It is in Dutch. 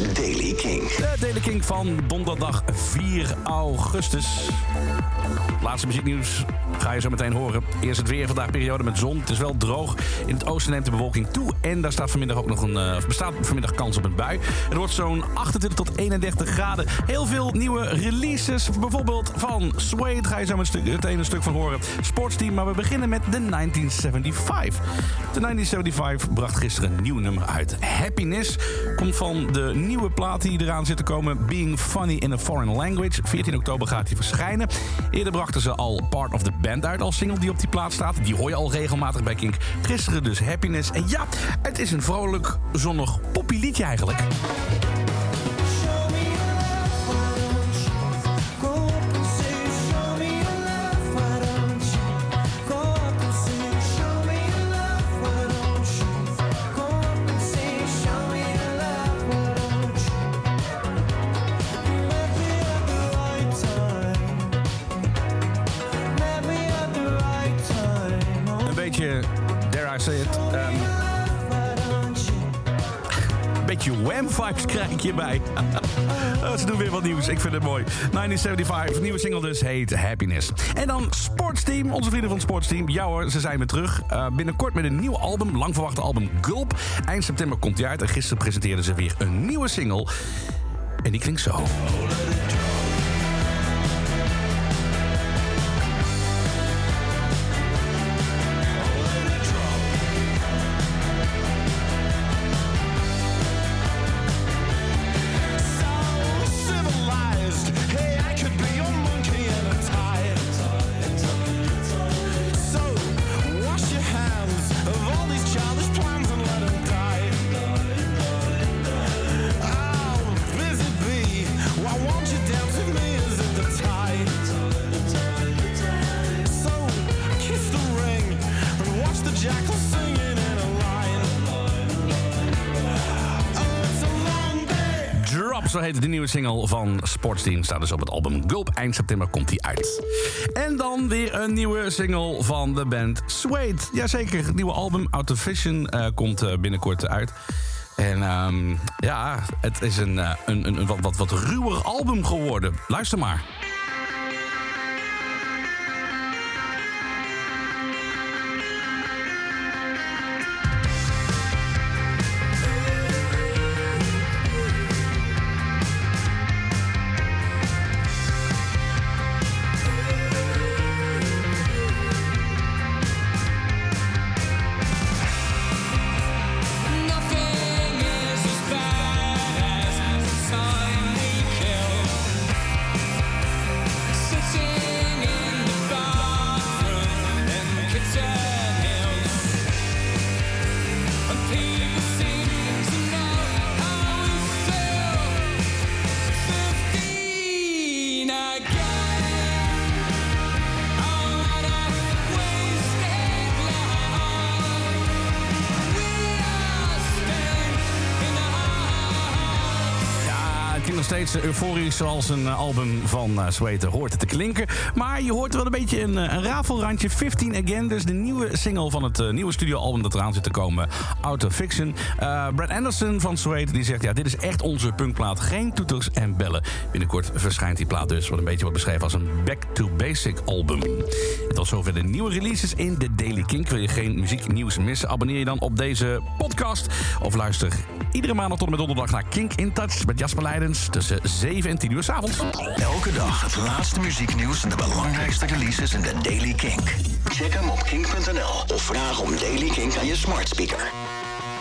Daily King. De Daily King van donderdag 4 augustus. Laatste muzieknieuws ga je zo meteen horen. Eerst het weer, vandaag periode met zon. Het is wel droog. In het oosten neemt de bewolking toe. En daar staat vanmiddag ook nog een, uh, bestaat vanmiddag kans op een bui. Het wordt zo'n 28 tot 31 graden. Heel veel nieuwe releases. Bijvoorbeeld van Suede ga je zo meteen een stuk van horen. Sportsteam, maar we beginnen met de 1975. De 1975 bracht gisteren een nieuw nummer uit. Happiness komt van de nieuwe plaat die eraan zit te komen. Being Funny in a Foreign Language. 14 oktober gaat hij verschijnen. Eerder brachten ze al Part of the Band uit als single die op die plaat staat. Die hoor je al regelmatig bij Kink. Gisteren dus Happiness. En ja, het is een vrolijk, zonnig poppy liedje eigenlijk. Beetje, dare I say it, um, beetje Wham-vibes krijg ik hierbij. Oh, ze doen weer wat nieuws, ik vind het mooi. 1975, nieuwe single dus, heet Happiness. En dan Sportsteam, onze vrienden van Sportsteam. Ja hoor, ze zijn weer terug. Uh, binnenkort met een nieuw album, lang verwachte album Gulp. Eind september komt hij uit en gisteren presenteerden ze weer een nieuwe single. En die klinkt zo. Zo heet de nieuwe single van Sportsteam. Staat dus op het album Gulp. Eind september komt die uit. En dan weer een nieuwe single van de band Suede. Jazeker, het nieuwe album Out of Vision uh, komt uh, binnenkort uit. En um, ja, het is een, uh, een, een, een wat, wat, wat ruwer album geworden. Luister maar. Steeds euforisch zoals een album van uh, Zweten hoort te klinken. Maar je hoort wel een beetje een, een rafelrandje. 15 Again, dus de nieuwe single van het nieuwe studioalbum dat eraan zit te komen. Out of Fiction. Brad Anderson van Zweten die zegt... ja, dit is echt onze punkplaat. Geen toeters en bellen. Binnenkort verschijnt die plaat dus. Wat een beetje wordt beschreven als een back-to-basic album. En tot zover de nieuwe releases in de Daily Kink. Wil je geen muzieknieuws missen? Abonneer je dan op deze podcast. Of luister iedere maandag tot en met donderdag naar Kink in Touch... met Jasper Leidens tussen 7 en 10 uur s avonds. Elke dag het laatste muzieknieuws en de belangrijkste releases in de Daily Kink. Check hem op kink.nl of vraag om Daily Kink aan je smart speaker.